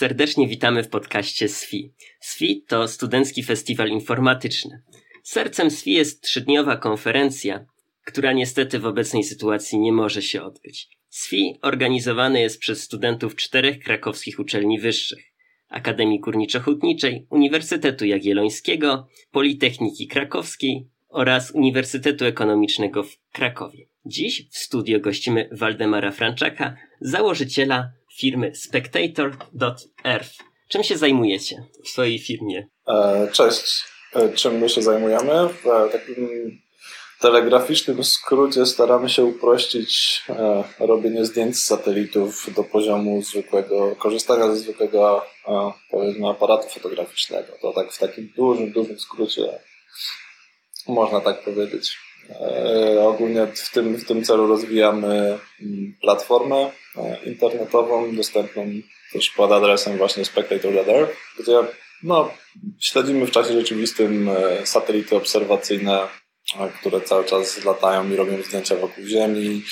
Serdecznie witamy w podcaście SFI. SFI to Studencki Festiwal Informatyczny. Sercem SFI jest trzydniowa konferencja, która niestety w obecnej sytuacji nie może się odbyć. SFI organizowany jest przez studentów czterech krakowskich uczelni wyższych. Akademii Górniczo-Hutniczej, Uniwersytetu Jagiellońskiego, Politechniki Krakowskiej oraz Uniwersytetu Ekonomicznego w Krakowie. Dziś w studio gościmy Waldemara Franczaka, założyciela firmy Spectator.earth. Czym się zajmujecie w swojej firmie? E, cześć. E, czym my się zajmujemy? W takim telegraficznym skrócie staramy się uprościć e, robienie zdjęć z satelitów do poziomu zwykłego, korzystania ze zwykłego powiedzmy aparatu fotograficznego. To tak w takim dużym, dużym skrócie można tak powiedzieć. Ogólnie w tym, w tym celu rozwijamy mm, platformę internetową dostępną też pod adresem właśnie Spectator Radar, gdzie no, śledzimy w czasie rzeczywistym e, satelity obserwacyjne, e, które cały czas latają i robią zdjęcia wokół Ziemi.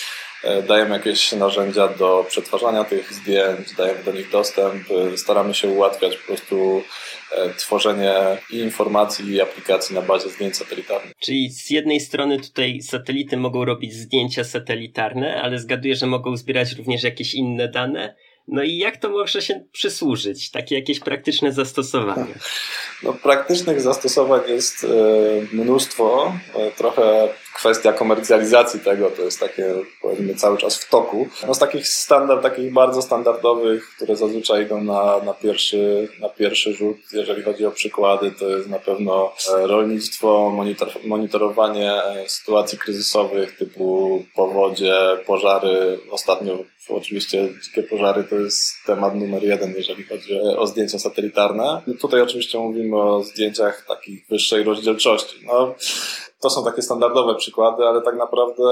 E, dajemy jakieś narzędzia do przetwarzania tych zdjęć, dajemy do nich dostęp, staramy się ułatwiać po prostu tworzenie i informacji i aplikacji na bazie zdjęć satelitarnych. Czyli z jednej strony tutaj satelity mogą robić zdjęcia satelitarne, ale zgaduję, że mogą zbierać również jakieś inne dane, no i jak to może się przysłużyć? Takie jakieś praktyczne zastosowanie? No, praktycznych zastosowań jest e, mnóstwo. E, trochę kwestia komercjalizacji tego to jest takie, powiedzmy, cały czas w toku. No z takich standard, takich bardzo standardowych, które zazwyczaj idą na, na, pierwszy, na pierwszy rzut, jeżeli chodzi o przykłady, to jest na pewno e, rolnictwo, monitor, monitorowanie sytuacji kryzysowych typu powodzie, pożary. Ostatnio oczywiście dzikie pożary to jest temat numer jeden, jeżeli chodzi o zdjęcia satelitarne. No tutaj oczywiście mówimy o zdjęciach takich wyższej rozdzielczości. No, to są takie standardowe przykłady, ale tak naprawdę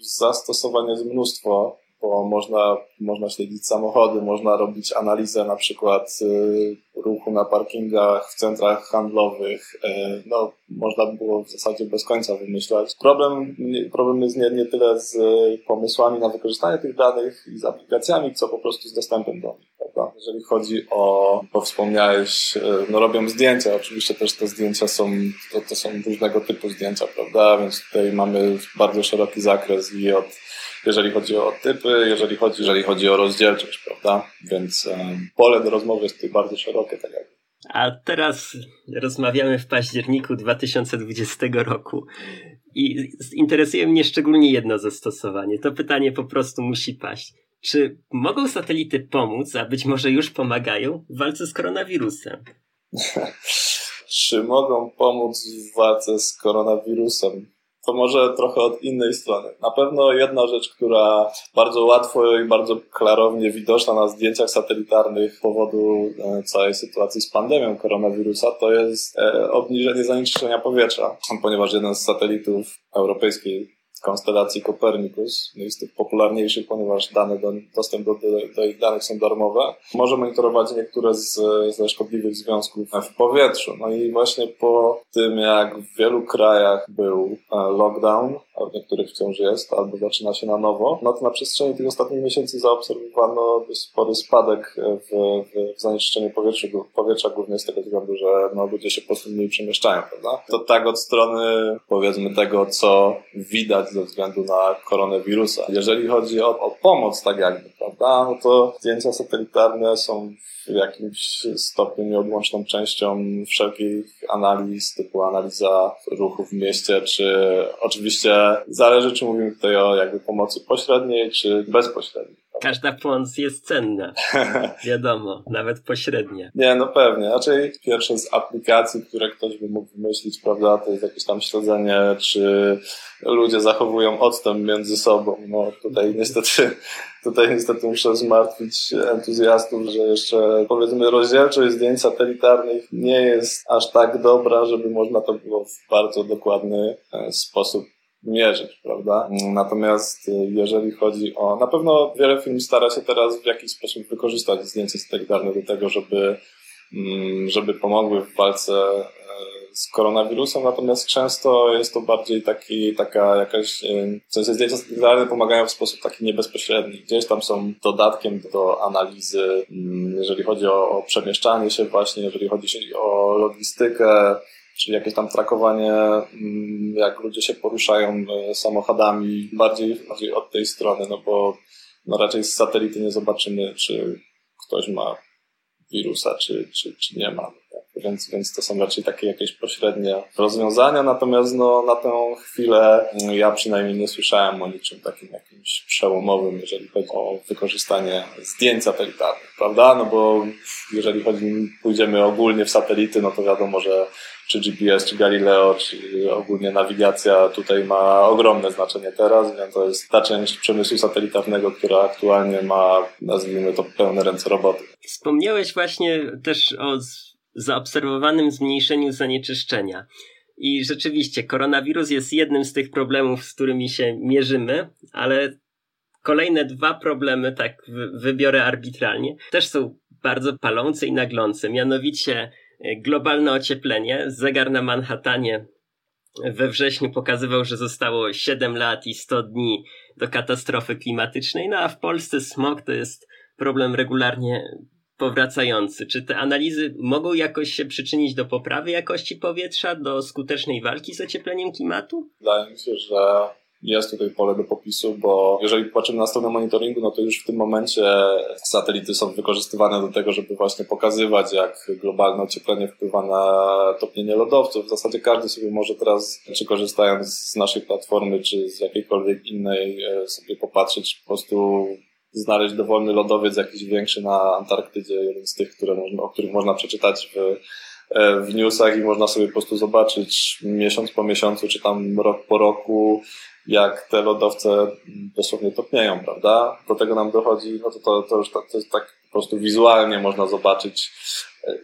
zastosowań jest mnóstwo bo można, można śledzić samochody, można robić analizę na przykład y, ruchu na parkingach, w centrach handlowych. Y, no, można było w zasadzie bez końca wymyślać. Problem, problem jest nie, nie tyle z pomysłami na wykorzystanie tych danych i z aplikacjami, co po prostu z dostępem do nich. Prawda? Jeżeli chodzi o, bo wspomniałeś, y, no robią zdjęcia, oczywiście też te zdjęcia są, to, to są różnego typu zdjęcia, prawda? Więc tutaj mamy bardzo szeroki zakres i od jeżeli chodzi o typy, jeżeli chodzi, jeżeli chodzi o rozdzielczość, prawda? Więc pole do rozmowy jest tutaj bardzo szerokie, tak jakby. A teraz rozmawiamy w październiku 2020 roku i interesuje mnie szczególnie jedno zastosowanie. To pytanie po prostu musi paść. Czy mogą satelity pomóc, a być może już pomagają w walce z koronawirusem? Czy mogą pomóc w walce z koronawirusem? To może trochę od innej strony. Na pewno jedna rzecz, która bardzo łatwo i bardzo klarownie widoczna na zdjęciach satelitarnych z powodu e, całej sytuacji z pandemią koronawirusa, to jest e, obniżenie zanieczyszczenia powietrza, ponieważ jeden z satelitów europejskiej konstelacji Copernicus, no jest tych popularniejszych, ponieważ dane do, dostęp do, do, do, ich danych są darmowe, może monitorować niektóre z, ze szkodliwych związków w powietrzu. No i właśnie po tym, jak w wielu krajach był e, lockdown, a w niektórych wciąż jest, albo zaczyna się na nowo, no to na przestrzeni tych ostatnich miesięcy zaobserwowano spory spadek w, w, w zanieczyszczeniu powietrza, powietrza, głównie z tego względu, że no, ludzie się po prostu mniej przemieszczają, prawda? To tak od strony, powiedzmy, tego, co widać ze względu na koronawirusa. Jeżeli chodzi o, o pomoc, tak jakby, prawda, no to zdjęcia satelitarne są w jakimś stopniu nieodłączną częścią wszelkich analiz, typu analiza ruchu w mieście, czy oczywiście zależy, czy mówimy tutaj o jakby pomocy pośredniej, czy bezpośredniej. Każda pomoc jest cenna. Wiadomo, nawet pośrednia. Nie, no pewnie. Raczej pierwsze z aplikacji, które ktoś by mógł wymyślić, prawda, to jest jakieś tam śledzenie, czy ludzie zachowują odstęp między sobą. No tutaj niestety, tutaj niestety muszę zmartwić entuzjastów, że jeszcze powiedzmy rozdzielczość zdjęć satelitarnych nie jest aż tak dobra, żeby można to było w bardzo dokładny e, sposób mierzyć, prawda? Natomiast y, jeżeli chodzi o, na pewno wiele firm stara się teraz w jakiś sposób wykorzystać zdjęcia satelitarne do tego, żeby, mm, żeby pomogły w walce e, z koronawirusem, natomiast często jest to bardziej taki, taka jakaś, w sensie zdjęcia satelitlarne pomagają w sposób taki niebezpośredni. Gdzieś tam są dodatkiem do analizy, mm, jeżeli chodzi o, o przemieszczanie się właśnie, jeżeli chodzi o logistykę, czyli jakieś tam trakowanie, mm, jak ludzie się poruszają e, samochodami, bardziej, bardziej od tej strony, no bo no raczej z satelity nie zobaczymy, czy ktoś ma wirusa, czy, czy, czy nie ma. Więc, więc to są raczej takie jakieś pośrednie rozwiązania, natomiast no, na tę chwilę mm, ja przynajmniej nie słyszałem o niczym takim jakimś przełomowym, jeżeli chodzi o wykorzystanie zdjęć satelitarnych, prawda? No bo jeżeli chodzi, pójdziemy ogólnie w satelity, no to wiadomo, że czy GPS, czy Galileo, czy ogólnie nawigacja tutaj ma ogromne znaczenie teraz, więc to jest ta część przemysłu satelitarnego, która aktualnie ma, nazwijmy to, pełne ręce roboty. Wspomniałeś właśnie też o zaobserwowanym zmniejszeniu zanieczyszczenia. I rzeczywiście, koronawirus jest jednym z tych problemów, z którymi się mierzymy, ale kolejne dwa problemy, tak wybiorę arbitralnie, też są bardzo palące i naglące. Mianowicie e, globalne ocieplenie. Zegar na Manhattanie we wrześniu pokazywał, że zostało 7 lat i 100 dni do katastrofy klimatycznej, no a w Polsce smog to jest problem regularnie powracający. Czy te analizy mogą jakoś się przyczynić do poprawy jakości powietrza, do skutecznej walki z ociepleniem klimatu? Wydaje mi się, że jest tutaj pole do popisu, bo jeżeli patrzymy na stronę monitoringu, no to już w tym momencie satelity są wykorzystywane do tego, żeby właśnie pokazywać, jak globalne ocieplenie wpływa na topnienie lodowców. W zasadzie każdy sobie może teraz, czy korzystając z naszej platformy, czy z jakiejkolwiek innej, e, sobie popatrzeć po prostu znaleźć dowolny lodowiec jakiś większy na Antarktydzie, jeden z tych, które, o których można przeczytać w, w newsach i można sobie po prostu zobaczyć miesiąc po miesiącu, czy tam rok po roku, jak te lodowce dosłownie topnieją, prawda? Do tego nam dochodzi, no to, to, to już tak, to tak po prostu wizualnie można zobaczyć,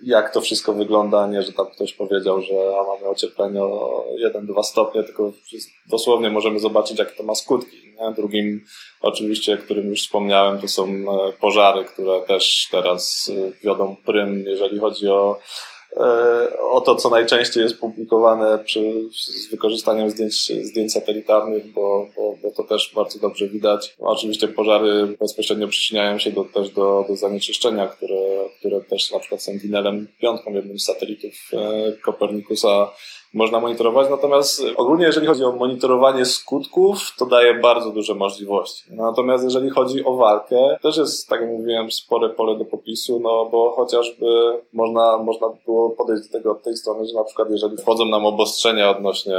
jak to wszystko wygląda, nie, że tam ktoś powiedział, że mamy ocieplenie o 1-2 stopnie, tylko dosłownie możemy zobaczyć, jakie to ma skutki. Nie? Drugim, oczywiście, którym już wspomniałem, to są e, pożary, które też teraz e, wiodą prym, jeżeli chodzi o E, o to, co najczęściej jest publikowane przy, z wykorzystaniem zdjęć, zdjęć satelitarnych, bo, bo, bo to też bardzo dobrze widać. Oczywiście pożary bezpośrednio przyczyniają się do, też do, do zanieczyszczenia, które, które też na przykład Sentinelem piątką, jednym z satelitów e, Kopernikusa można monitorować. Natomiast ogólnie, jeżeli chodzi o monitorowanie skutków, to daje bardzo duże możliwości. Natomiast jeżeli chodzi o walkę, też jest, tak jak mówiłem, spore pole do popisu, no bo chociażby można, można było podejść do tego od tej strony, że na przykład jeżeli wchodzą nam obostrzenia odnośnie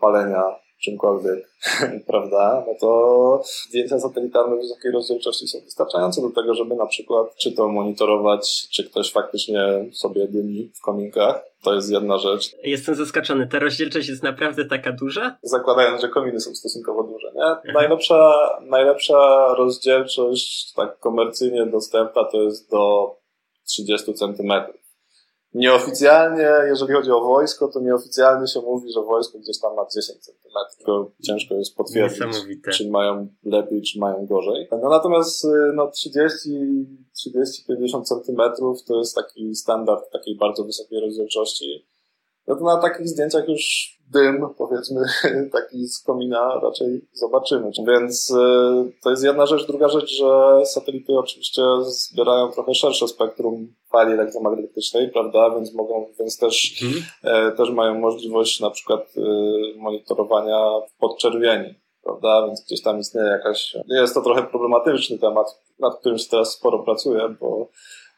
palenia czymkolwiek, prawda, no to zdjęcia satelitarne wysokiej rozdzielczości są wystarczające do tego, żeby na przykład czy to monitorować, czy ktoś faktycznie sobie dymi w kominkach. To jest jedna rzecz. Jestem zaskoczony. Ta rozdzielczość jest naprawdę taka duża? Zakładając, że kominy są stosunkowo duże, nie? Mhm. Najlepsza, najlepsza rozdzielczość tak komercyjnie dostępna to jest do 30 centymetrów. Nieoficjalnie, jeżeli chodzi o wojsko, to nieoficjalnie się mówi, że wojsko gdzieś tam ma 10 centymetrów. Tylko ciężko jest potwierdzić, czy mają lepiej, czy mają gorzej. No natomiast no 30, 30-50 centymetrów to jest taki standard takiej bardzo wysokiej rozdzielczości. No to na takich zdjęciach już dym, powiedzmy, taki z komina raczej zobaczymy. Więc y, to jest jedna rzecz. Druga rzecz, że satelity oczywiście zbierają trochę szersze spektrum fali elektromagnetycznej, prawda, więc mogą, więc też, mhm. E, też mają możliwość na przykład y, monitorowania podczerwieni, prawda, więc gdzieś tam istnieje jakaś, jest to trochę problematyczny temat, nad którym się teraz sporo pracuję, bo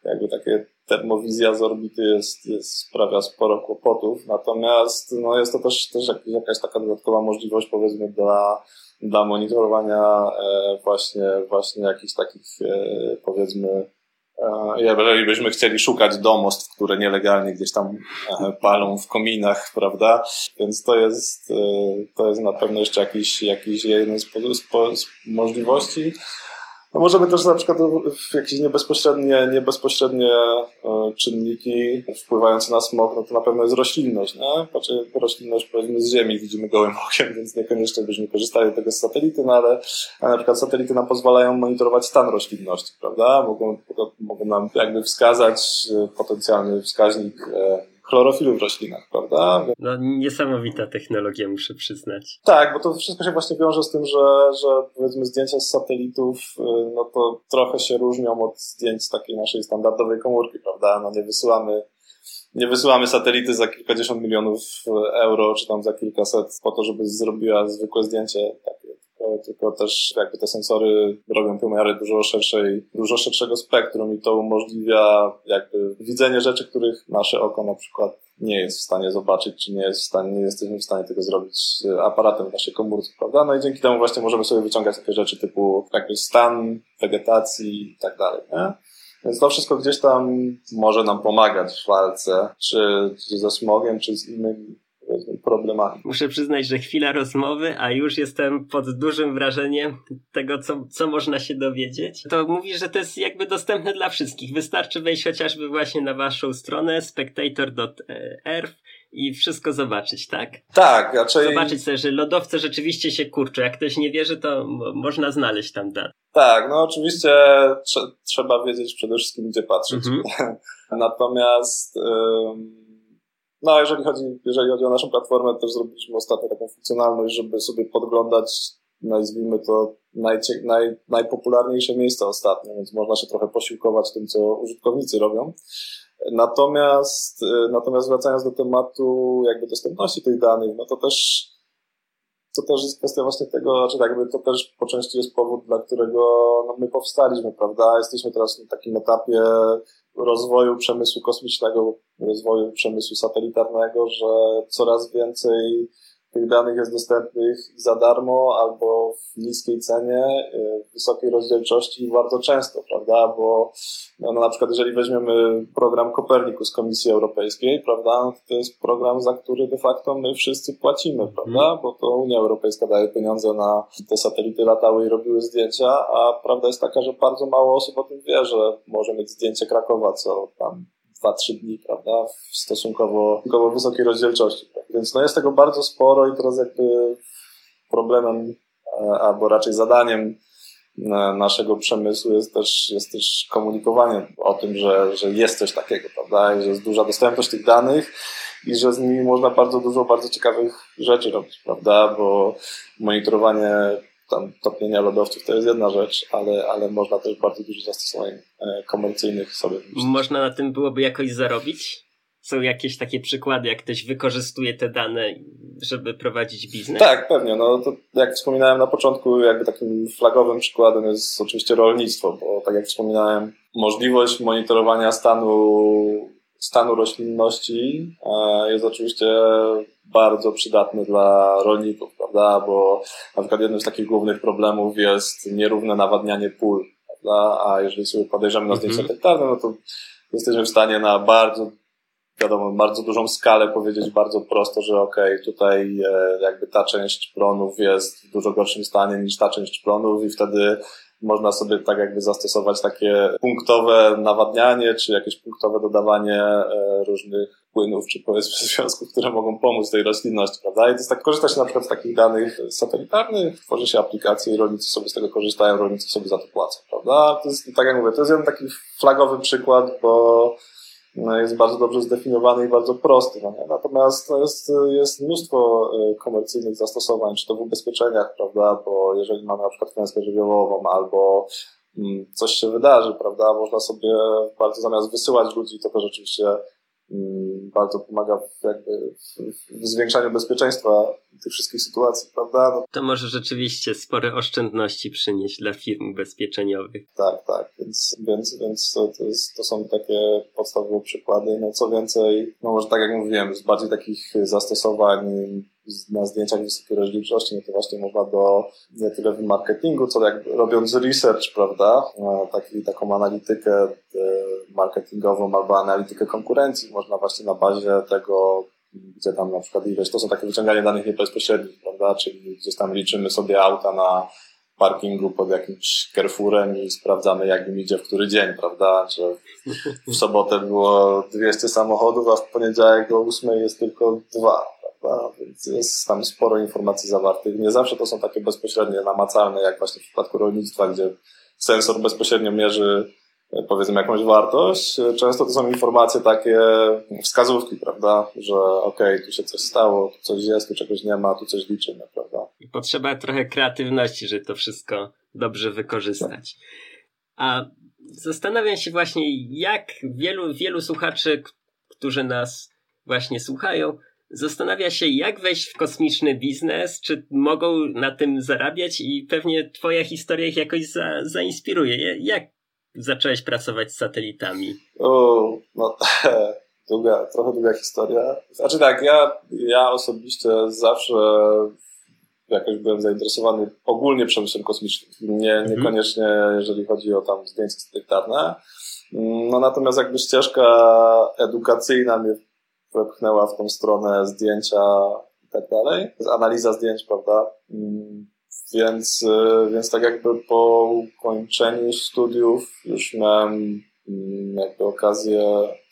jakby takie termowizja z orbity jest, jest, sprawia sporo kłopotów, natomiast no jest to też, też jakaś taka dodatkowa możliwość powiedzmy dla, dla monitorowania e, właśnie, właśnie jakichś takich e, powiedzmy e, jeżeli byśmy chcieli szukać domostw, które nielegalnie gdzieś tam palą w kominach, prawda? Więc to jest, to jest na pewno jeszcze jakiś, jakiś jeden z, z, z możliwości. No możemy też na przykład w jakieś niebezpośrednie, niebezpośrednie e, czynniki wpływające na smog, no to na pewno jest roślinność, nie? Znaczy roślinność powiedzmy z ziemi widzimy gołym okiem, więc niekoniecznie byśmy korzystali z tego z satelity, no ale na przykład satelity nam pozwalają monitorować stan roślinności, prawda? Mogą, mogą nam jakby wskazać e, potencjalny wskaźnik e, chlorofilu w roślinach, prawda? No niesamowita technologia, muszę przyznać. Tak, bo to wszystko się właśnie wiąże z tym, że, że powiedzmy zdjęcia z satelitów, y, no to trochę się różnią od zdjęć takiej naszej standardowej komórki, prawda? No nie wysyłamy nie wysyłamy satelity za kilkadziesiąt milionów euro, czy tam za kilkaset po to, żeby zrobiła zwykłe zdjęcie takie tylko też jakby te sensory robią pomiary dużo szerszej, dużo szerszego spektrum i to umożliwia jakby widzenie rzeczy, których nasze oko na przykład nie jest w stanie zobaczyć, czy nie jest w stanie, nie jesteśmy w stanie tego zrobić aparatem w naszej komórce, prawda? No i dzięki temu właśnie możemy sobie wyciągać takie rzeczy typu jakby stan wegetacji i tak dalej, nie? Więc to wszystko gdzieś tam może nam pomagać w walce, czy, czy ze smogiem, czy z innymi problemami. Muszę przyznać, że chwila rozmowy, a już jestem pod dużym wrażeniem tego, co, co można się dowiedzieć. To mówisz, że to jest jakby dostępne dla wszystkich. Wystarczy wejść chociażby właśnie na waszą stronę spectator.earth i wszystko zobaczyć, tak? Tak, raczej... Zobaczyć sobie, że lodowce rzeczywiście się kurczą. Jak ktoś nie wierzy, to można znaleźć tam dane. Tak, no oczywiście trze- trzeba wiedzieć przede wszystkim, gdzie patrzeć. Mhm. Natomiast... No, jeżeli chodzi, jeżeli chodzi o naszą platformę, też zrobiliśmy ostatnio taką funkcjonalność, żeby sobie podglądać, nazwijmy to, najcie, naj, najpopularniejsze miejsca ostatnio, więc można się trochę posiłkować tym, co użytkownicy robią. Natomiast, y, natomiast wracając do tematu jakby dostępności tych danych, no to też to też jest kwestia właśnie tego, czy jakby to też po części jest powód, dla którego no, my powstaliśmy, prawda? Jesteśmy teraz na takim etapie rozwoju przemysłu kosmicznego, rozwoju przemysłu satelitarnego, że coraz więcej tych danych jest dostępnych za darmo albo w niskiej cenie, y, wysokiej rozdzielczości i bardzo często, prawda? Bo no, na przykład jeżeli weźmiemy program Kopernikus Komisji Europejskiej, prawda, no, to jest program, za który de facto my wszyscy płacimy, prawda? Mhm. Bo to Unia Europejska daje pieniądze na te satelity latały i robiły zdjęcia, a prawda jest taka, że bardzo mało osób o tym wie, że może mieć zdjęcie Krakowa, co tam 2-3 dni, prawda, w stosunkowo, stosunkowo wysokiej rozdzielczości. Więc no jest tego bardzo sporo i teraz jakby problemem, albo raczej zadaniem e, naszego przemysłu jest też, jest też komunikowanie o tym, że, że jest coś takiego, prawda, i że jest duża dostępność tych danych i że z nimi można bardzo dużo bardzo ciekawych rzeczy robić, prawda, bo monitorowanie tam topnienia lodowców to jest jedna rzecz, ale, ale można też bardzo dużo zastosowań e, komercyjnych sobie wymyślić. Można na tym byłoby jakoś zarobić? Są jakieś takie przykłady, jak ktoś wykorzystuje te dane, żeby prowadzić biznes? Tak, pewnie. No to jak wspominałem na początku, jakby takim flagowym przykładem jest oczywiście rolnictwo, bo tak jak wspominałem, możliwość monitorowania stanu, stanu roślinności e, jest oczywiście bardzo przydatny dla rolników, prawda? Bo na przykład jednym z takich głównych problemów jest nierówne nawadnianie pól, prawda? A jeżeli sobie podejrzymy na zdjęcia mm -hmm. no to jesteśmy w stanie na bardzo wiadomo, bardzo dużą skalę powiedzieć bardzo prosto, że okej, okay, tutaj e, jakby ta część plonów jest w dużo gorszym stanie niż ta część plonów i wtedy można sobie tak jakby zastosować takie punktowe nawadnianie, czy jakieś punktowe dodawanie e, różnych płynów, czy powiedzmy związków, które mogą pomóc tej roślinności, prawda? I to jest tak, korzysta się na przykład z takich danych satelitarnych, tworzy się aplikacje i rolnicy sobie z tego korzystają, rolnicy sobie za to płacą, prawda? To jest, tak jak mówię, to jest jeden taki flagowy przykład, bo jest bardzo dobrze zdefiniowany i bardzo prosty. No Natomiast to jest, jest mnóstwo e, komercyjnych zastosowań, czy to w ubezpieczeniach, prawda, bo jeżeli mamy na przykład klęskę żywiołową albo mm, coś się wydarzy, prawda, można sobie bardzo zamiast wysyłać ludzi, to też oczywiście Mm, bardzo pomaga w, jakby w, zwiększaniu bezpieczeństwa tych wszystkich sytuacji, prawda? No. To może rzeczywiście spore oszczędności przynieść dla firm ubezpieczeniowych. Tak, tak, więc, więc, więc to, to, jest, to są takie podstawowe przykłady. No co więcej, no może tak jak mówiłem, z bardziej takich zastosowań na zdjęciach wysokiej rozdzielczości, no to właśnie można do nie tyle w marketingu, co jak robiąc research, prawda, taki, taką analitykę e, marketingową albo analitykę konkurencji, można właśnie na bazie tego, gdzie tam na przykład ileś, to są takie wyciąganie danych niebezpośrednich, prawda, czyli gdzieś tam liczymy sobie auta na parkingu pod jakimś Carrefourem i sprawdzamy, jak im idzie w który dzień, prawda? Że w sobotę było 200 samochodów, a w poniedziałek o 8 jest tylko dwa, Więc jest tam sporo informacji zawartych. Nie zawsze to są takie bezpośrednie, namacalne, jak właśnie w przypadku rolnictwa, gdzie sensor bezpośrednio mierzy powiedzmy jakąś wartość. Często to są informacje takie, wskazówki, prawda, że okej, okay, tu się coś stało, tu coś jest, tu czegoś nie ma, tu coś liczymy, prawda. Potrzeba trochę kreatywności, żeby to wszystko dobrze wykorzystać. A zastanawiam się właśnie, jak wielu, wielu słuchaczy, którzy nas właśnie słuchają, zastanawia się, jak wejść w kosmiczny biznes, czy mogą na tym zarabiać i pewnie twoja historia ich jakoś za, zainspiruje. Jak zacząłeś pracować z satelitami? O, no, długa, trochę długa historia. Znaczy tak, ja, ja osobiście zawsze jakoś byłem zainteresowany ogólnie przemysłem kosmicznym. Nie, mhm. niekoniecznie jeżeli chodzi o tam zdjęcia satelitarne. No natomiast jakby ścieżka edukacyjna mnie wepchnęła w tą stronę zdjęcia i tak dalej. Analiza zdjęć, prawda? Mm, więc, y, więc tak jakby po ukończeniu studiów już miałem mm, jakby okazję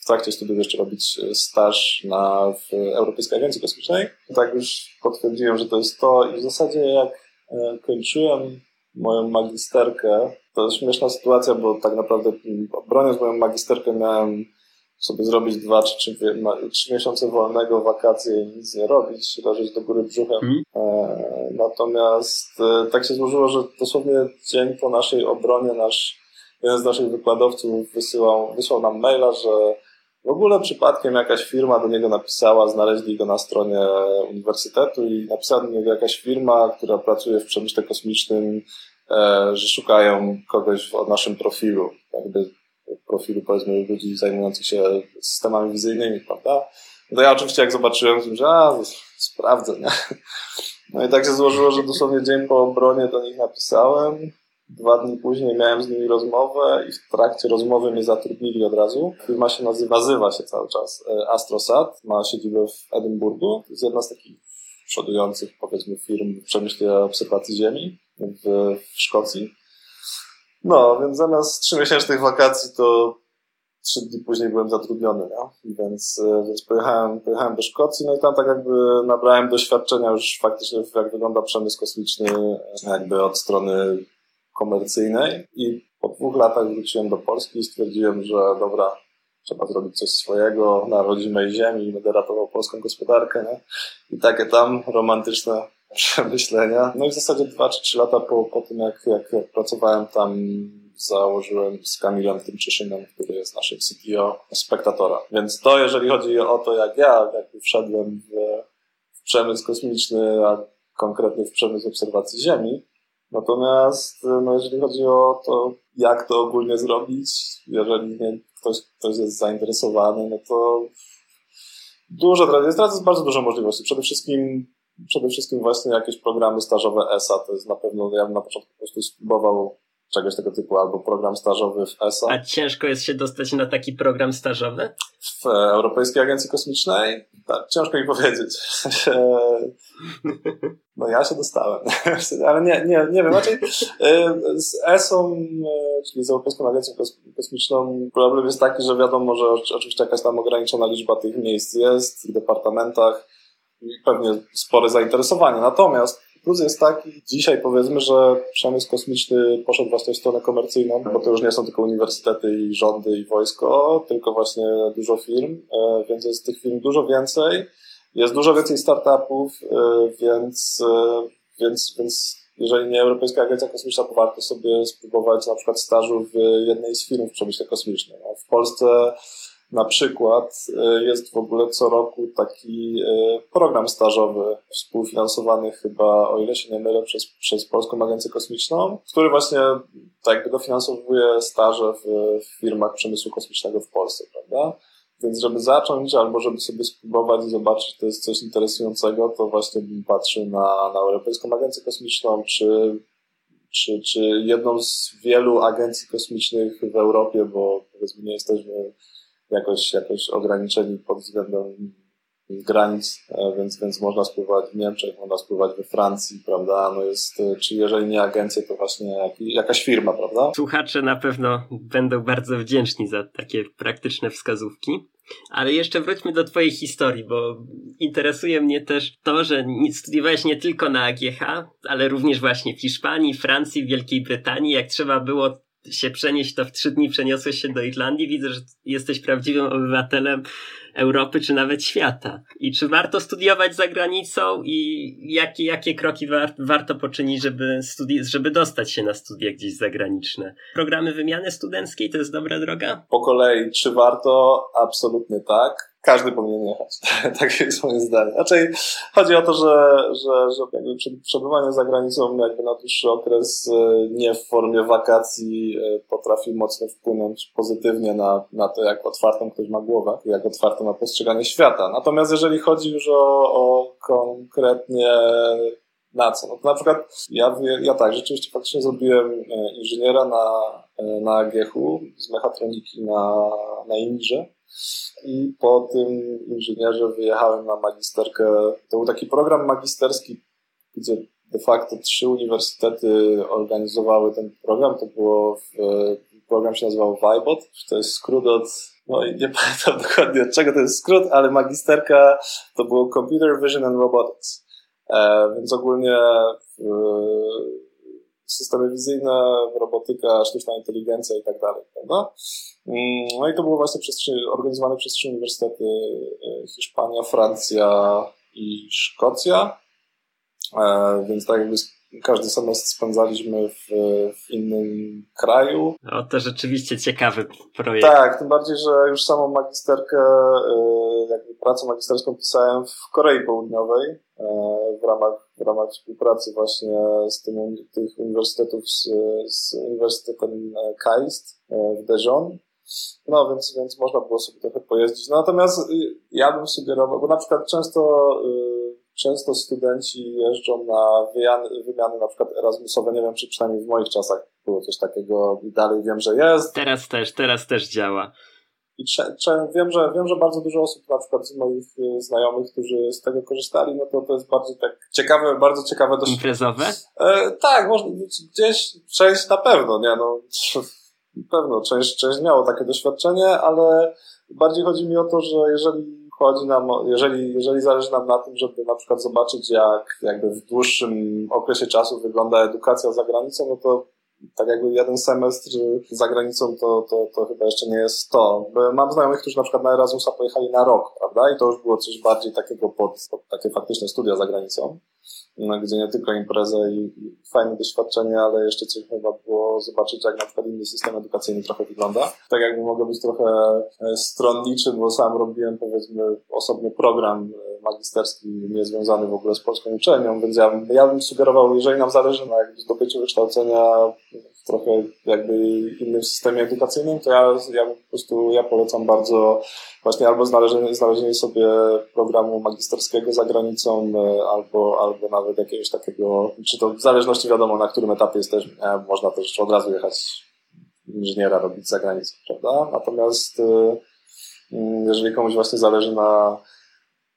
w trakcie studiów jeszcze robić staż na, w Europejskiej Agencji Kosmicznej. Tak już potwierdziłem, że to jest to i w zasadzie jak e, kończyłem moją magisterkę, to śmieszna sytuacja, bo tak naprawdę broniąc moją magisterkę miałem sobie zrobić dwa czy trzy, trzy miesiące wolnego, wakacje i nic nie robić, leżeć do góry brzuchem. Mm. E, natomiast e, tak się złożyło, że dosłownie dzień po naszej obronie nasz, jeden z naszych wykładowców wysyłał, wysłał nam maila, że w ogóle przypadkiem jakaś firma do niego napisała, znaleźli go na stronie uniwersytetu i napisała do niego jakaś firma, która pracuje w przemyśle kosmicznym, e, że szukają kogoś w naszym profilu. Jakby profilu powiedzmy ludzi zajmujących się systemami wizyjnymi, prawda? No to ja oczywiście jak zobaczyłem, że a, sprawdzę, nie? No i tak się złożyło, że dosłownie dzień po obronie do nich napisałem. Dwa dni później miałem z nimi rozmowę i w trakcie rozmowy mnie zatrudnili od razu. Firma się nazywa, nazywa się cały czas e, Astrosat, ma siedzibę w Edynburgu. To jest jedna z takich przodujących, powiedzmy, firm w przemyśle obserwacji Ziemi w, w Szkocji. No, więc zamiast trzymiesięcznych wakacji to trzy dni później byłem zatrudniony, nie? Więc, e, więc pojechałem, pojechałem do Szkocji, no i tam tak jakby nabrałem doświadczenia już faktycznie, jak wygląda przemysł kosmiczny, jakby od strony komercyjnej i po dwóch latach wróciłem do Polski i stwierdziłem, że dobra, trzeba zrobić coś swojego na rodzimej ziemi i będę ratował polską gospodarkę, nie? I takie tam romantyczne przemyślenia. No i w zasadzie dwa czy trzy lata po, po tym, jak, jak, jak pracowałem tam, założyłem z Kamilem Tymczyszynem, który jest naszym CTO, Spektatora. Więc to, jeżeli chodzi o to, jak ja jakby wszedłem w, w przemysł kosmiczny, a konkretnie w przemysł obserwacji Ziemi, Natomiast no, jeżeli chodzi o to, jak to ogólnie zrobić, jeżeli nie, ktoś, ktoś jest zainteresowany, no to dużo, jest jest bardzo dużo możliwości. Przede wszystkim przede wszystkim właśnie jakieś programy stażowe ESA, to jest na pewno, ja bym na początku po prostu spróbował czegoś tego typu, albo program stażowy w ESA. A ciężko jest się dostać na taki program stażowy? W Europejskiej Agencji Kosmicznej? Tak, ciężko mi powiedzieć. No ja się dostałem, ale nie, nie, nie wiem, raczej z ESO, czyli z Europejską Agencją Kosmiczną, problem jest taki, że wiadomo, że oczywiście jakaś tam ograniczona liczba tych miejsc jest w departamentach, pewnie spore zainteresowanie. Natomiast plus jest taki, dzisiaj powiedzmy, że przemysł kosmiczny poszedł właśnie w stronę komercyjną, bo to już nie są tylko uniwersytety i rządy i wojsko, tylko właśnie dużo firm, e, więc jest tych firm dużo więcej. Jest dużo więcej startupów, e, więc, e, więc, więc jeżeli nie Europejska Agencja Kosmiczna, to warto sobie spróbować na przykład stażu w jednej z firm w przemyśle kosmicznym. W Polsce na przykład e, jest w ogóle co roku taki e, program stażowy współfinansowany chyba, o ile się nie mylę, przez, przez Polską Agencję Kosmiczną, który właśnie tak dofinansowuje staże w, w firmach przemysłu kosmicznego w Polsce, prawda? Więc żeby zacząć, albo żeby sobie spróbować i zobaczyć, to jest coś interesującego, to właśnie bym patrzył na, na Europejską Agencję Kosmiczną, czy, czy, czy jedną z wielu agencji kosmicznych w Europie, bo powiedzmy nie jesteśmy jakoś, jakoś ograniczeni pod względem granic, e, więc, więc można spływać w Niemczech, można spływać we Francji, prawda? No jest, e, czy jeżeli nie agencja, to właśnie jak, jakaś firma, prawda? Słuchacze na pewno będą bardzo wdzięczni za takie praktyczne wskazówki. Ale jeszcze wróćmy do Twojej historii, bo interesuje mnie też to, że studiowałeś nie tylko na AGH, ale również właśnie w Hiszpanii, Francji, Wielkiej Brytanii. Jak trzeba było się przenieść, to w trzy dni przeniosłeś się do Irlandii. Widzę, że jesteś prawdziwym obywatelem Europy, czy nawet świata. I czy warto studiować za granicą i jakie, jakie kroki war, warto poczynić, żeby, studi- żeby dostać się na studia gdzieś zagraniczne? Programy wymiany studenckiej to jest dobra droga? Po kolei, czy warto? Absolutnie tak każdy powinien jechać. Takie jest moje zdanie. Raczej chodzi o to, że, że, że jakby przebywanie za granicą jakby na dłuższy okres e, nie w formie wakacji e, potrafi mocno wpłynąć pozytywnie na, na to, jak otwartą ktoś ma głowę, jak ma postrzeganie świata. Natomiast jeżeli chodzi już o, o konkretnie na co? No to na przykład ja, ja tak, rzeczywiście faktycznie zrobiłem e, inżyniera na, na AGH-u z mechatroniki na, na Inrze i po tym inżynierze wyjechałem na magisterkę. To był taki program magisterski, gdzie de facto trzy uniwersytety organizowały ten program. To było w, program się nazywał VIBOT, to jest skrót od, no i nie pamiętam dokładnie od czego to jest skrót, ale magisterka to było Computer Vision and Robotics. E, więc ogólnie w, systemy wizyjne, robotyka, sztuczna inteligencja i tak dalej, prawda? Mm, no i to było właśnie przez organizowane przez trzy uniwersytety e, Hiszpania, Francja i Szkocja. E, więc tak jakby każdy semestr spędzaliśmy w, w innym kraju. O, to rzeczywiście ciekawy projekt. Tak, tym bardziej, że już samą magisterkę, e, jakby pracę magisterską pisałem w Korei Południowej w ramach, w ramach współpracy właśnie z tym, tych uniwersytetów, z, z Uniwersytetem KAIST w Dijon. No, więc, więc można było sobie trochę pojeździć. No, natomiast y, ja bym sugerował, bo na przykład często, y, często studenci jeżdżą na wymiany, wymiany na przykład Erasmusowe, nie wiem, czy przynajmniej w moich czasach było coś takiego i dalej wiem, że jest. Teraz też, teraz też działa. I cze, cze, wiem, że, wiem, że bardzo dużo osób, na przykład z moich y, znajomych, którzy z tego korzystali, no to to jest bardziej tak ciekawe, bardzo ciekawe dość. Imprezowe? E, tak, można, gdzieś część na pewno, nie no pewno część, część miało takie doświadczenie, ale bardziej chodzi mi o to, że jeżeli chodzi nam, jeżeli, jeżeli zależy nam na tym, żeby na przykład zobaczyć, jak jakby w dłuższym okresie czasu wygląda edukacja za granicą, no to tak jakby jeden semestr za granicą to, to, to chyba jeszcze nie jest to. Mam znajomych, którzy na przykład na Erasmusa pojechali na rok, prawda? I to już było coś bardziej takiego pod, pod takie faktyczne studia za granicą. No, gdzie nie tylko imprezę i, i fajne doświadczenie, ale jeszcze coś chyba było zobaczyć, jak na przykład inny system edukacyjny trochę wygląda. Tak jakby mogę być trochę e, stronniczy, bo sam robiłem powiedzmy osobny program e, magisterski niezwiązany w ogóle z polską uczelnią, więc ja, ja bym sugerował, jeżeli nam zależy na jakby zdobyciu wykształcenia trochę jakby innym systemie edukacyjnym, to ja, ja po prostu ja polecam bardzo właśnie albo znalezienie, znalezienie sobie programu magisterskiego za granicą, e, albo, albo nawet jakiegoś takiego, czy to w zależności wiadomo na którym etapie jesteśmy, nie? można też od razu jechać inżyniera robić za granicą, prawda? Natomiast e, mm, jeżeli komuś właśnie zależy na,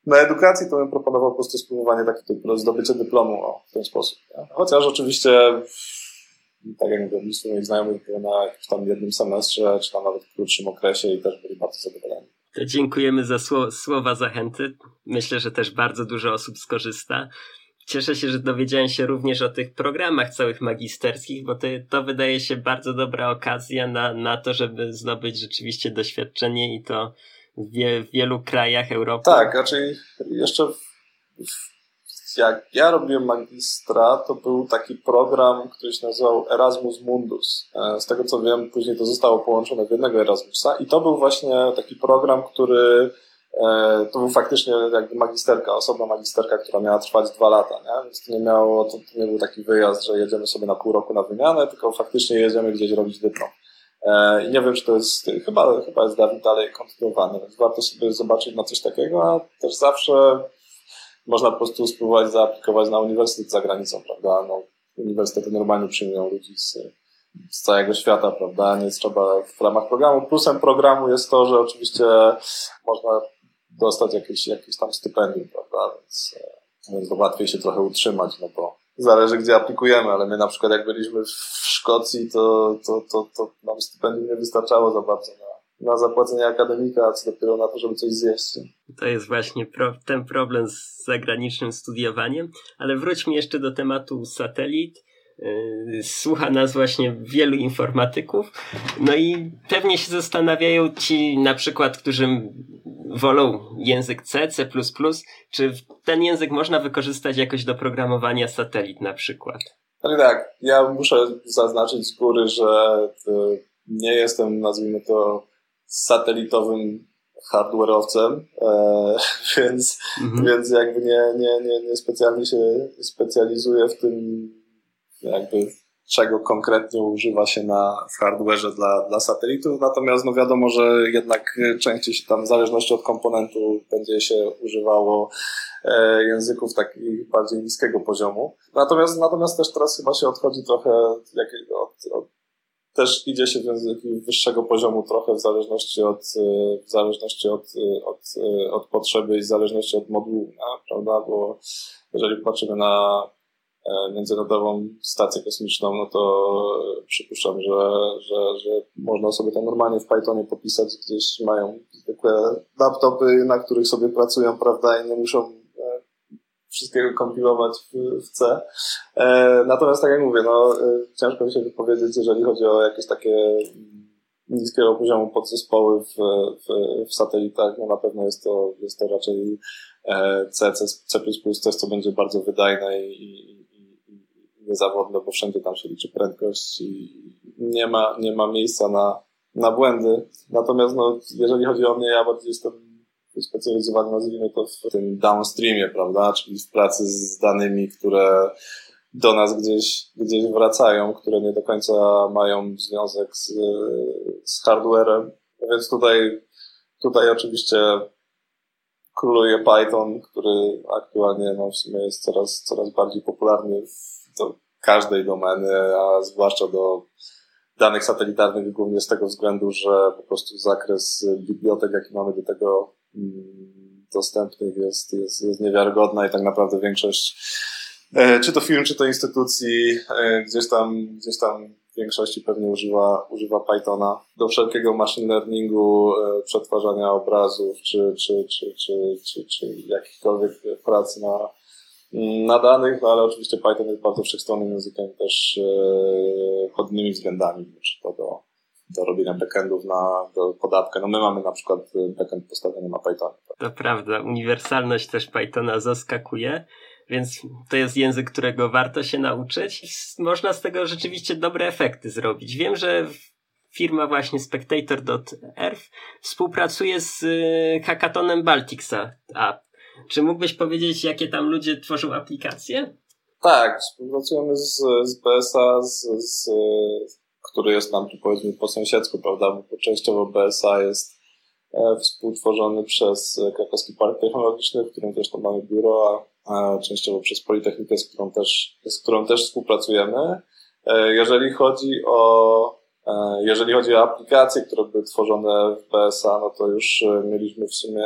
na edukacji, to bym proponował po prostu spróbowanie takiego zdobycie dyplomu o, w ten sposób. Nie? Chociaż oczywiście tak jak mówię, mnóstwo moich znajomych było na jakimś tam jednym semestrze, czy tam nawet krótszym okresie i też byli bardzo zadowoleni. To dziękujemy za słowa zachęty. Myślę, że też bardzo dużo osób skorzysta. Cieszę się, że dowiedziałem się również o tych programach całych magisterskich, bo to, to wydaje się bardzo dobra okazja na, na to, żeby zdobyć rzeczywiście doświadczenie i to w, wie, w wielu krajach Europy. Tak, raczej jeszcze w, w jak ja robiłem magistra, to był taki program, który się nazywał Erasmus Mundus. E, z tego co wiem, później to zostało połączone w jednego Erasmusa i to był właśnie taki program, który e, to był faktycznie jakby magisterka, osobna magisterka, która miała trwać dwa lata, nie? więc to nie miało, to, to nie był taki wyjazd, że jedziemy sobie na pół roku na wymianę, tylko faktycznie jedziemy gdzieś robić dyplom. E, I nie wiem, czy to jest, chyba, chyba jest dalej kontynuowane, więc warto sobie zobaczyć na coś takiego, a też zawsze można po prostu spróbować zaaplikować na uniwersytet za granicą, prawda? No, uniwersytety normalnie przyjmują ludzi z, z całego świata, prawda? Nie trzeba w ramach programu. Plusem programu jest to, że oczywiście można dostać jakieś, jakieś tam stypendium, prawda? Więc, e, więc łatwiej się trochę utrzymać, no bo zależy gdzie aplikujemy, ale my na przykład jak byliśmy w Szkocji, to, to, to, to nam stypendium nie wystarczało za bardzo na, na zapłacenie akademika, a co dopiero na to, żeby coś zjeść. To jest właśnie pro, ten problem z zagranicznym studiowaniem, ale wróćmy jeszcze do tematu satelit. Słucha nas właśnie wielu informatyków, no i pewnie się zastanawiają ci na przykład, którzy wolą język C, C++, czy ten język można wykorzystać jakoś do programowania satelit na przykład? Ale tak, ja muszę zaznaczyć z góry, że nie jestem, nazwijmy to, satelitowym hardware'owcem, e, więc, mhm. więc jakby nie, nie, nie, nie specjalnie się specjalizuję w tym, jakby czego konkretnie używa się na, w hardware'ze dla, dla satelitów, natomiast no wiadomo, że jednak częściej się tam w zależności od komponentu będzie się używało e, języków takich bardziej niskiego poziomu. Natomiast, natomiast też teraz chyba się odchodzi trochę jak, od, od też idzie się w języki wyższego poziomu trochę w zależności od, w zależności od, od, od potrzeby i w zależności od modułu, prawda? Bo jeżeli patrzymy na e, międzynarodową stację kosmiczną, no to przypuszczam, że, że, że można sobie to normalnie w Pythonie popisać, gdzieś mają zwykłe laptopy, na których sobie pracują, prawda, i nie muszą wszystkiego kompilować w, w C. E, natomiast tak jak mówię, no, e, ciężko mi się wypowiedzieć, jeżeli chodzi o jakieś takie niskiego poziomu podzespoły w, w, w satelitach, no na pewno jest to, jest to raczej e, C, C, C++, coś, co będzie bardzo wydajne i, i, i, niezawodne, bo wszędzie tam się liczy prędkość i nie ma, nie ma miejsca na, na błędy. Natomiast no, jeżeli chodzi o mnie, ja bardziej jestem specjalizowany, nazwijmy to, w tym downstreamie, prawda? Czyli w pracy z danymi, które do nas gdzieś, gdzieś wracają, które nie do końca mają związek z, z hardwarem. Więc tutaj, tutaj oczywiście króluje Python, który aktualnie no, w sumie jest coraz, coraz bardziej popularny do każdej domeny, a zwłaszcza do danych satelitarnych, głównie z tego względu, że po prostu zakres bibliotek, jaki mamy do tego dostępnych jest, jest, jest niewiarygodna i tak naprawdę większość, e, czy to firm, czy to instytucji, e, gdzieś tam, gdzieś tam w większości pewnie używa, używa Pythona. Do wszelkiego machine learningu, e, przetwarzania obrazów, czy, czy, czy, czy, czy, czy jakichkolwiek prac na, na danych, no ale oczywiście Python jest bardzo wszechstronnym językiem też pod innymi względami, czy to do do robienia backendów na do podawkę. No my mamy na przykład backend postawiony na Pythonie. To prawda, uniwersalność też Pythona zaskakuje, więc to jest język, którego warto się nauczyć. Można z tego rzeczywiście dobre efekty zrobić. Wiem, że firma właśnie Spectator.earth współpracuje z y, hackatonem Balticsa App. Czy mógłbyś powiedzieć, jakie tam ludzie tworzą aplikacje? Tak, współpracujemy z, z BSA, z, z który jest nam tu powiedzmy po sąsiedzku, prawda, bo częściowo BSA jest e, współtworzony przez Krakowski Park Technologiczny, w którym też tam mamy biuro, a częściowo przez Politechnikę, z którą też, z którą też współpracujemy. E, jeżeli chodzi o e, jeżeli chodzi o aplikacje, które były tworzone w BSA, no to już mieliśmy w sumie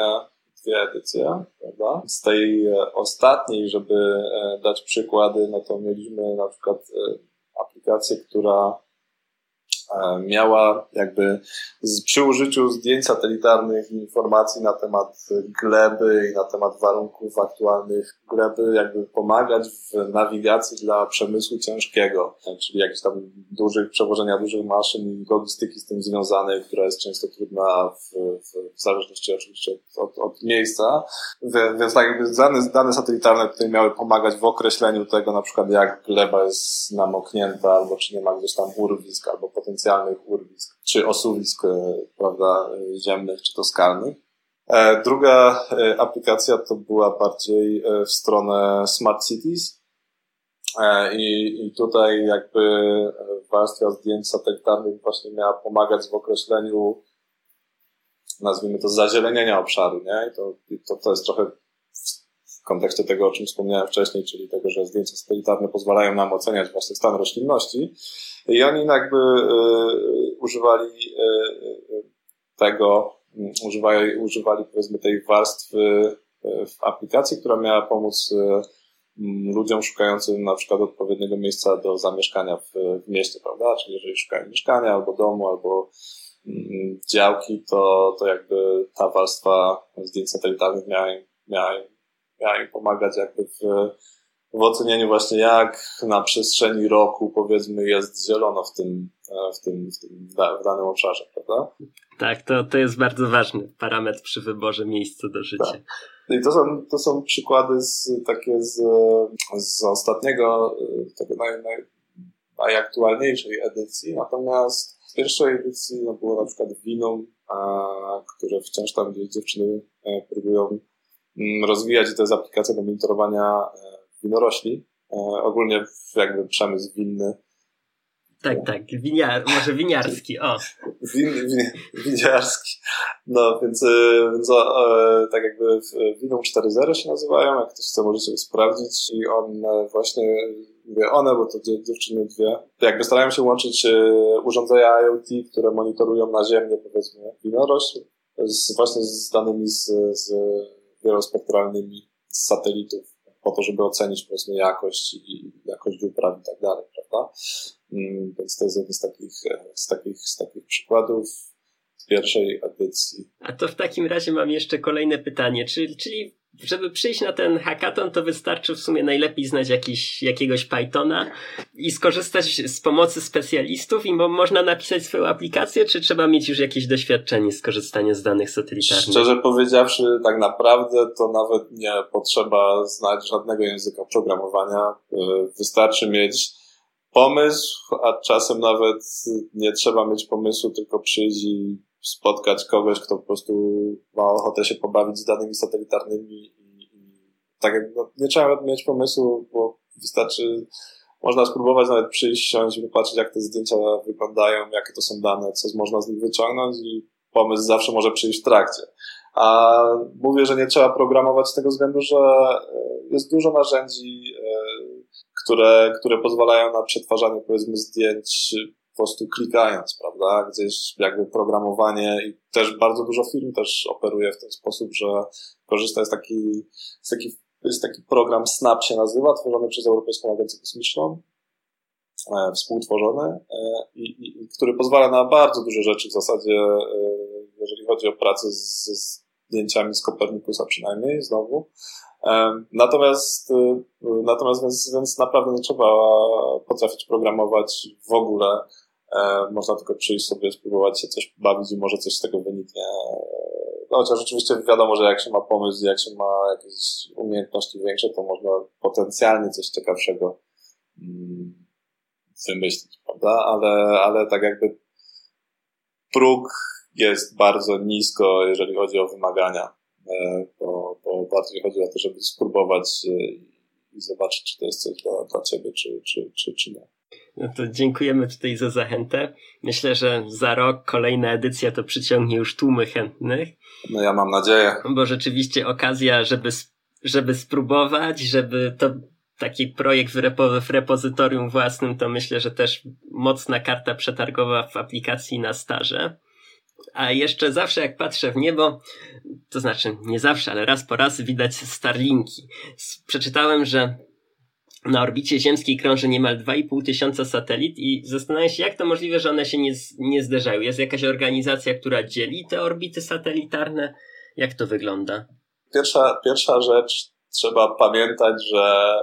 dwie edycje, prawda? Z tej ostatniej, żeby dać przykłady, no to mieliśmy na przykład aplikację, która E, miała jakby z, przy użyciu zdjęć satelitarnych informacji na temat gleby i na temat warunków aktualnych gleby jakby pomagać w nawigacji dla przemysłu ciężkiego, czyli jakieś tam dużych, przewożenia dużych maszyn i logistyki z tym związanej, która jest często trudna w, w, w zależności oczywiście od, od, od miejsca. Więc tak jakby dane, dane satelitarne tutaj miały pomagać w określeniu tego na przykład jak gleba jest namoknięta albo czy nie ma gdzieś tam urwisk albo urwisk czy osuwisk, e, prawda, ziemnych czy to skalnych. E, druga e, aplikacja to była bardziej e, w stronę Smart Cities. I, I tutaj jakby warstwa zdjęć satelitarnych właśnie miała pomagać w określeniu, nazwijmy to, zazielenienia obszaru, nie? I to, to, to jest trochę kontekście tego, o czym wspomniałem wcześniej, czyli tego, że zdjęcia satelitarne pozwalają nam oceniać właśnie stan roślinności. I oni jakby y, używali y, tego używali, używali powiedzmy tej warstwy e, w aplikacji, która miała pomóc e, ludziom szukającym na przykład odpowiedniego miejsca do zamieszkania w, w mieście, prawda? Czyli jeżeli szukają mieszkania albo domu, albo działki, to, to jakby ta warstwa zdjęć satelitarnych miała, miała, miała im pomagać jakby w, w ocenieniu właśnie jak na przestrzeni roku powiedzmy jest zielono w tym, e, w tym, w, tym w danym obszarze, prawda? Tak, to, to jest bardzo ważny parametr przy wyborze miejsca do życia. Tak. I to są, to są przykłady z, takie z, z ostatniego, tego naj, naj, najaktualniejszej edycji, natomiast w pierwszej edycji no, było na przykład wino, a, które wciąż tam gdzieś dziewczyny e, próbują rozwijać i to jest aplikacja do monitorowania e, winorośli. E, ogólnie jakby przemysł winny tak, tak, winiar, może winiarski, o. Win, win, winiarski. No, więc, e, więc e, tak jakby winą 4.0 się nazywają, jak ktoś chce, może sobie sprawdzić i one właśnie, mówię one, bo to dziewczyny dwie, jakby starają się łączyć urządzenia IoT, które monitorują naziemnie, powiedzmy, winorośl, z, właśnie z danymi z, z wielospektralnymi z satelitów po to, żeby ocenić powiedzmy jakość i jakość upraw i tak dalej, prawda? Mm, więc to jest jeden z takich, z takich, z takich przykładów z pierwszej edycji. A to w takim razie mam jeszcze kolejne pytanie, czyli, czyli żeby przyjść na ten hackathon, to wystarczy w sumie najlepiej znać jakiś, jakiegoś Pythona i skorzystać z pomocy specjalistów i mo można napisać swoją aplikację, czy trzeba mieć już jakieś doświadczenie z korzystania z danych satelitarnych? Szczerze powiedziawszy, tak naprawdę to nawet nie potrzeba znać żadnego języka programowania. Y, wystarczy mieć pomysł, a czasem nawet nie trzeba mieć pomysłu, tylko przyjść i spotkać kogoś, kto po prostu ma ochotę się pobawić z danymi satelitarnymi i, i tak jak no, nie trzeba mieć pomysłu, bo wystarczy, można spróbować nawet przyjść, siąść i popatrzeć, jak te zdjęcia wyglądają, jakie to są dane, co można z nich wyciągnąć i pomysł zawsze może przyjść w trakcie. A mówię, że nie trzeba programować z tego względu, że e, jest dużo narzędzi, e, które, które pozwalają na przetwarzanie powiedzmy zdjęć po prostu klikając, prawda? Gdzieś jakby programowanie i też bardzo dużo firm też operuje w ten sposób, że korzysta z taki, z taki, jest taki program SNAP się nazywa, tworzony przez Europejską Agencję Kosmiczną, e, współtworzony, e, i, i, który pozwala na bardzo dużo rzeczy w zasadzie, e, jeżeli chodzi o pracę z, zdjęciami z Kopernikusa przynajmniej, znowu. Natomiast, y, natomiast więc, więc naprawdę nie trzeba potrafić programować w ogóle. Można tylko przyjść sobie, spróbować się coś bawić i może coś z tego wyniknie. No, chociaż oczywiście wiadomo, że jak się ma pomysł, jak się ma jakieś umiejętności większe, to można potencjalnie coś ciekawszego mm, wymyślić, prawda? Ale, ale tak jakby próg jest bardzo nisko, jeżeli chodzi o wymagania, e, bo, bo bardziej chodzi o to, żeby spróbować e, i zobaczyć, czy to jest coś dla, dla ciebie, czy, czy, czy, czy nie. No to dziękujemy tutaj za zachętę. Myślę, że za rok kolejna edycja to przyciągnie już tłumy chętnych. No ja mam nadzieję. Bo rzeczywiście okazja, żeby, żeby spróbować, żeby to taki projekt w, repo, w repozytorium własnym, to myślę, że też mocna karta przetargowa w aplikacji na staże. A jeszcze zawsze jak patrzę w niebo, to znaczy nie zawsze, ale raz po raz widać Starlinki. Przeczytałem, że na orbicie ziemskiej krąży niemal 2,5 tysiąca satelit i zastanawiam się, jak to możliwe, że one się nie, nie zderzają. Jest jakaś organizacja, która dzieli te orbity satelitarne? Jak to wygląda? Pierwsza, pierwsza rzecz, trzeba pamiętać, że,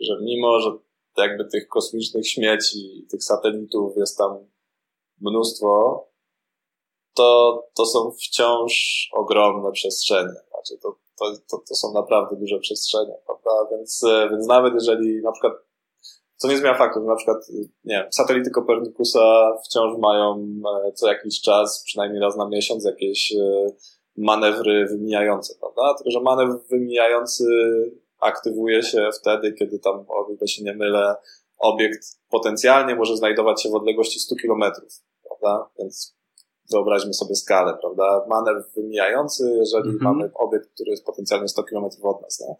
że mimo, że jakby tych kosmicznych śmieci, tych satelitów jest tam mnóstwo, to, to są wciąż ogromne przestrzenie. Znaczy to, to, to, to są naprawdę duże przestrzenie, prawda? Więc, więc nawet jeżeli na przykład, co nie zmienia faktu, że na przykład, nie wiem, satelity Kopernikusa wciąż mają e, co jakiś czas, przynajmniej raz na miesiąc, jakieś e, manewry wymijające, prawda? Tylko, że manewr wymijający aktywuje się wtedy, kiedy tam, o ile się nie mylę, obiekt potencjalnie może znajdować się w odległości 100 kilometrów, prawda? Więc wyobraźmy sobie skalę, prawda? Manewr wymijający, jeżeli mm -hmm. mamy obiekt, który jest potencjalnie 100 km od nas, nie?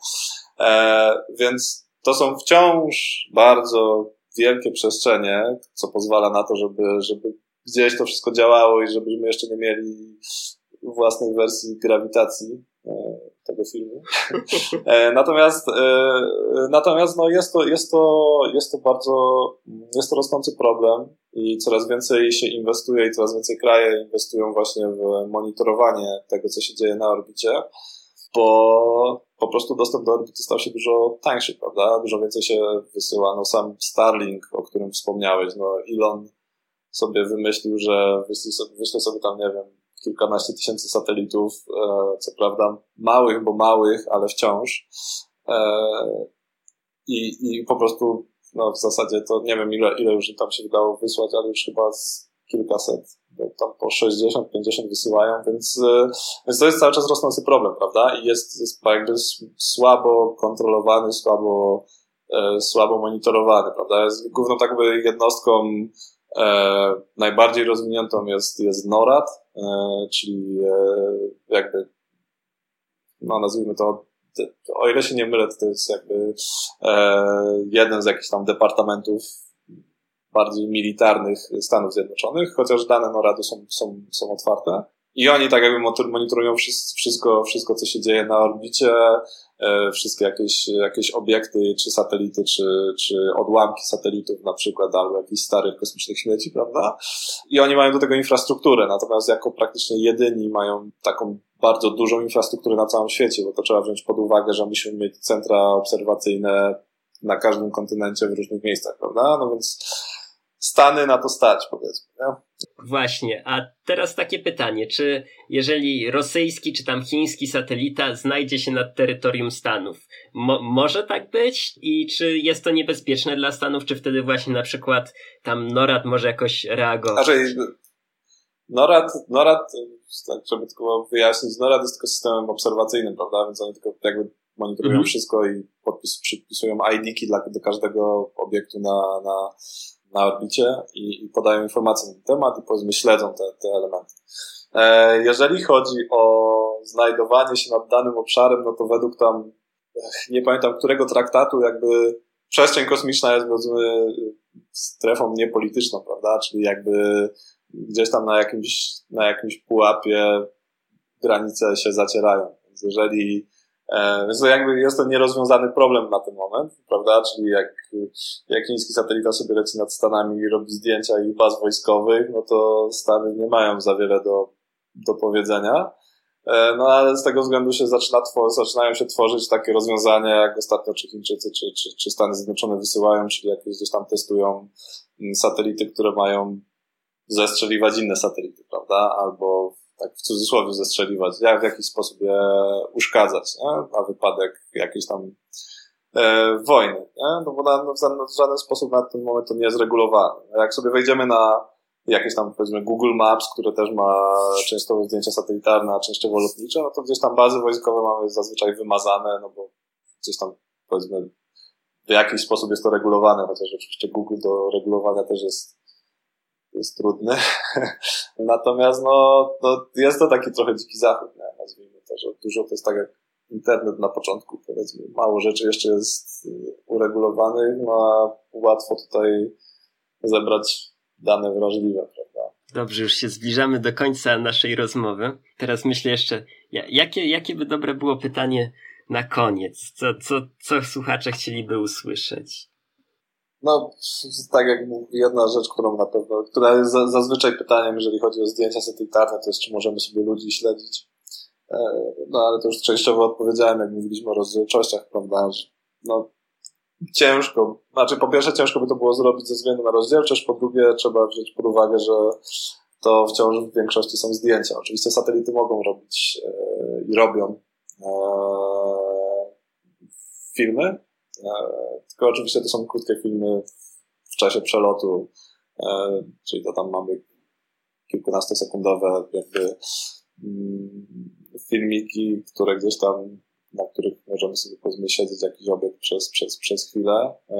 E, więc to są wciąż bardzo wielkie przestrzenie, co pozwala na to, żeby, żeby gdzieś to wszystko działało i żebyśmy jeszcze nie mieli własnej wersji grawitacji tego filmu. E, natomiast, e, natomiast no jest, to, jest, to, jest to bardzo, jest to rosnący problem i coraz więcej się inwestuje i coraz więcej kraje inwestują właśnie w monitorowanie tego, co się dzieje na orbicie. bo po prostu dostęp do orbity stał się dużo tańszy, prawda? Dużo więcej się wysyła. No sam Starlink, o którym wspomniałeś, no Elon sobie wymyślił, że wyśle sobie, wyśle sobie tam, nie wiem, kilkanaście tysięcy satelitów, e, co prawda małych, bo małych, ale wciąż. E, i, I po prostu, no w zasadzie to nie wiem ile, ile już tam się wydało wysłać, ale już chyba z kilkaset, bo tam po 60, 50 wysyłają, więc, e, więc to jest cały czas rosnący problem, prawda? I jest, jest jakby słabo kontrolowany, słabo, e, słabo monitorowany, prawda? Jest główną taką jednostką e, najbardziej rozwiniętą jest, jest NORAD, e, czyli e, jakby, no nazwijmy to o ile się nie mylę, to jest jakby e, jeden z jakichś tam departamentów bardziej militarnych Stanów Zjednoczonych, chociaż dane NORAD-u są, są, są otwarte. I oni tak jakby monitorują wszystko, wszystko, co się dzieje na orbicie, wszystkie jakieś, jakieś obiekty, czy satelity, czy, czy odłamki satelitów na przykład, albo jakichś starych kosmicznych śmieci, prawda? I oni mają do tego infrastrukturę, natomiast jako praktycznie jedyni mają taką bardzo dużą infrastrukturę na całym świecie, bo to trzeba wziąć pod uwagę, że musimy mieć centra obserwacyjne na każdym kontynencie w różnych miejscach, prawda? No więc Stany na to stać, powiedzmy. Nie? Właśnie, a teraz takie pytanie, czy jeżeli rosyjski czy tam chiński satelita znajdzie się nad terytorium Stanów, mo może tak być? I czy jest to niebezpieczne dla Stanów, czy wtedy właśnie na przykład tam NORAD może jakoś reagować? Znaczy, NORAD, NORAD, tak żeby tylko wyjaśnić, NORAD jest tylko systemem obserwacyjnym, prawda? Więc oni tylko jakby monitorują -hmm. wszystko i podpis, przypisują ID-ki dla, do każdego obiektu na, na, na orbicie i, i podają informacje na ten temat i powiedzmy śledzą te, te elementy. E, jeżeli chodzi o znajdowanie się nad danym obszarem, no to według tam, nie pamiętam którego traktatu, jakby przestrzeń kosmiczna jest powiedzmy strefą niepolityczną, prawda? Czyli jakby gdzieś tam na jakimś, na jakimś pułapie granice się zacierają. Więc jeżeli więc to jakby jest to nierozwiązany problem na ten moment, prawda? Czyli jak, jak chiński satelita sobie leci nad Stanami i robi zdjęcia ich baz wojskowych, no to Stany nie mają za wiele do, do powiedzenia. E, no ale z tego względu się zaczyna zaczynają się tworzyć takie rozwiązania, jak ostatnio czy Chińczycy, czy, czy, czy Stany Zjednoczone wysyłają, czyli jakieś gdzieś tam testują mm, satelity, które mają zestrzeliwać inne satelity, prawda? Albo tak w cudzysłowie zestrzeliwać, jak w jakiś sposób je uszkadzać, nie? na wypadek jakiejś tam e, wojny, nie? No bo na, no, w żaden sposób na ten moment to nie jest regulowane. Jak sobie wejdziemy na jakieś tam powiedzmy Google Maps, które też ma częściowo zdjęcia satelitarne, a częściowo lotnicze, no to gdzieś tam bazy wojskowe mamy zazwyczaj wymazane, no bo gdzieś tam powiedzmy w jakiś sposób jest to regulowane, chociaż oczywiście Google do regulowania też jest jest trudny. Natomiast no, no, jest to taki trochę dziki zachód, nie? nazwijmy to, że dużo to jest tak jak internet na początku, powiedzmy, mało rzeczy jeszcze jest uregulowanych, no a łatwo tutaj zebrać dane wrażliwe, prawda? Dobrze, już się zbliżamy do końca naszej rozmowy. Teraz myślę jeszcze, jakie, jakie by dobre było pytanie na koniec? Co, co, co słuchacze chcieliby usłyszeć? No, tak jak mówię, jedna rzecz, którą na pewno, która jest zazwyczaj pytaniem, jeżeli chodzi o zdjęcia satelitarne, to jest, czy możemy sobie ludzi śledzić. E, no, ale to już częściowo odpowiedziałem, jak mówiliśmy o rozdzielczościach, prawda, no, ciężko, znaczy po pierwsze ciężko by to było zrobić ze względu na rozdzielczość, po drugie trzeba wziąć pod uwagę, że to wciąż w większości są zdjęcia. Oczywiście satelity mogą robić e, i robią e, filmy, tylko oczywiście to są krótkie filmy w czasie przelotu, e, czyli to tam mamy kilkunastosekundowe jakby mm, filmiki, które gdzieś tam, na których możemy sobie powiedzmy siedzieć jakiś obiekt przez, przez, przez chwilę, e,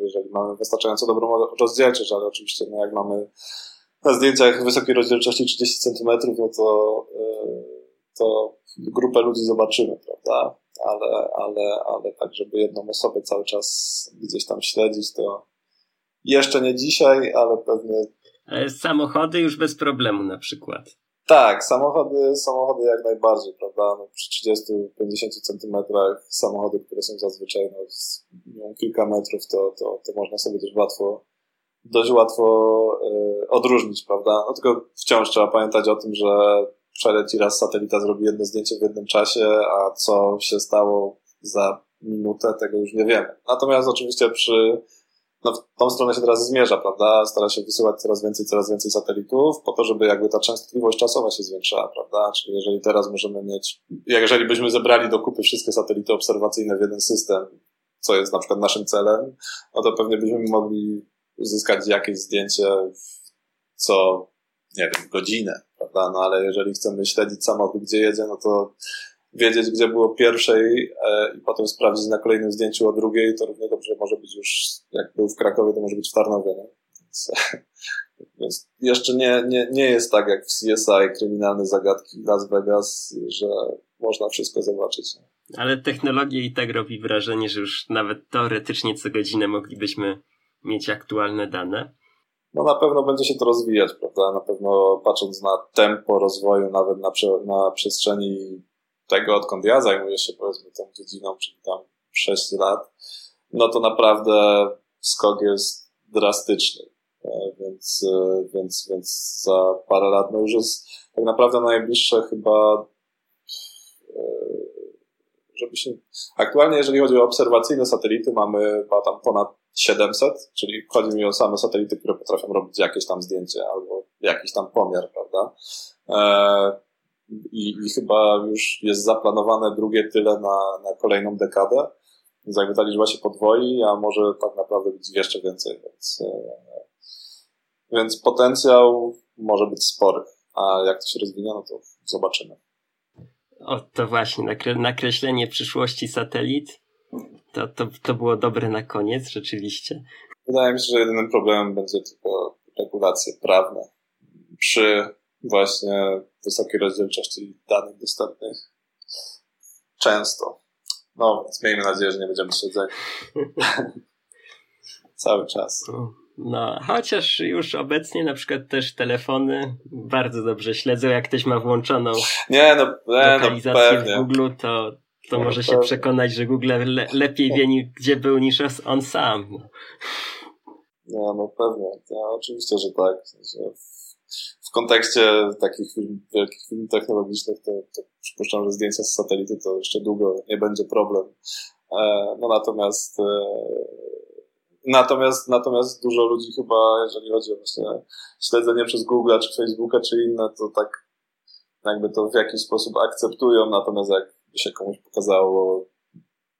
jeżeli mamy wystarczająco dobrą rozdzielczość, ale oczywiście no jak mamy na zdjęciach wysokiej rozdzielczości 30 cm, no to, to grupę ludzi zobaczymy, prawda? ale, ale, ale tak, żeby jedną osobę cały czas gdzieś tam śledzić, to jeszcze nie dzisiaj, ale pewnie. Samochody już bez problemu na przykład. Tak, samochody, samochody jak najbardziej, prawda? No, przy 30-50 centymetrach samochody, które są zazwyczaj no, z, kilka metrów, to, to, to można sobie też łatwo, dość łatwo y, odróżnić, prawda? No tylko wciąż trzeba pamiętać o tym, że przeleci raz satelita, zrobi jedno zdjęcie w jednym czasie, a co się stało za minutę, tego już nie wiemy. Natomiast oczywiście przy no, w tą stronę się teraz zmierza, prawda? Stara się wysyłać coraz więcej, coraz więcej satelitów, po to, żeby jakby ta częstotliwość czasowa się zwiększała, prawda? Czyli jeżeli teraz możemy mieć, jeżeli byśmy zebrali do kupy wszystkie satelity obserwacyjne w jeden system, co jest na przykład naszym celem, no to pewnie byśmy mogli uzyskać jakieś zdjęcie co, nie wiem, godzinę, prawda? No ale jeżeli chcemy śledzić samochód, gdzie jedzie, no to wiedzieć, gdzie było pierwszej e, i potem sprawdzić na kolejnym zdjęciu o drugiej, to równie dobrze może być już, jak był w Krakowie, to może być w Tarnowie. No? Więc, więc jeszcze nie, nie, nie jest tak jak w CSI, kryminalne zagadki Las Vegas, że można wszystko zobaczyć. Ale technologia i tak robi wrażenie, że już nawet teoretycznie co godzinę moglibyśmy mieć aktualne dane. No na pewno będzie się to rozwijać, prawda? Na pewno patrząc na tempo rozwoju, nawet na, na przestrzeni tego, odkąd ja zajmuję się powiedzmy tą dziedziną, czyli tam 6 lat, no to naprawdę skok jest drastyczny. E, więc, e, więc, więc za parę lat, no już jest tak naprawdę najbliższe chyba, e, żeby się, aktualnie jeżeli chodzi o obserwacyjne satelity, mamy chyba tam ponad 700, czyli chodzi mi o same satelity, które potrafią robić jakieś tam zdjęcie albo jakiś tam pomiar, prawda? i, i chyba już jest zaplanowane drugie tyle na, na kolejną dekadę. Więc jakby ta liczba się podwoi, a może tak naprawdę być jeszcze więcej, więc, e, więc potencjał może być spory. A jak to się rozwinie, no to zobaczymy. O, to właśnie, nakreślenie przyszłości satelit, to, to, to było dobre na koniec, rzeczywiście. Wydaje mi się, że jedynym problemem będzie tylko regulacje prawne. Przy właśnie wysokiej rozdzielczości danych dostępnych często. No, więc miejmy nadzieję, że nie będziemy śledzeni. Cały czas. No, chociaż już obecnie na przykład też telefony bardzo dobrze śledzą, jak ktoś ma włączoną nie, no, no, lokalizację no, w Google, to, to no, może pewnie. się przekonać, że Google le, lepiej wie, gdzie był niż on sam. No. No pewnie. Ja, oczywiście, że tak. W kontekście takich film, wielkich film technologicznych, to, to przypuszczam, że zdjęcia z satelity to jeszcze długo nie będzie problem. E, no natomiast e, Natomiast, natomiast dużo ludzi chyba, jeżeli chodzi o właśnie śledzenie przez Google, czy Facebooka, czy inne, to tak jakby to w jakiś sposób akceptują, natomiast jak się komuś pokazało,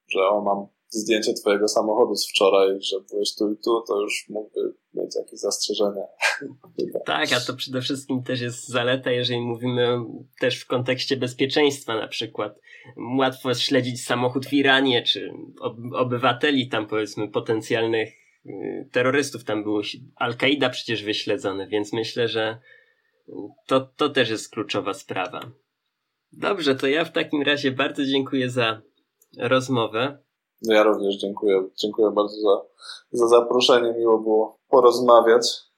że o, mam zdjęcie twojego samochodu z wczoraj, że byłeś tu i tu, to już mógłby mieć jakieś zastrzeżenia. tak, a to przede wszystkim też jest zaleta, jeżeli mówimy też w kontekście bezpieczeństwa na przykład. Łatwo śledzić samochód w Iranie, czy obywateli tam powiedzmy potencjalnych y, terrorystów tam było Al-Kaida przecież wyśledzone, więc myślę, że to, to też jest kluczowa sprawa. Dobrze, to ja w takim razie bardzo dziękuję za rozmowę. No ja również dziękuję. Dziękuję bardzo za, za zaproszenie. Miło było porozmawiać.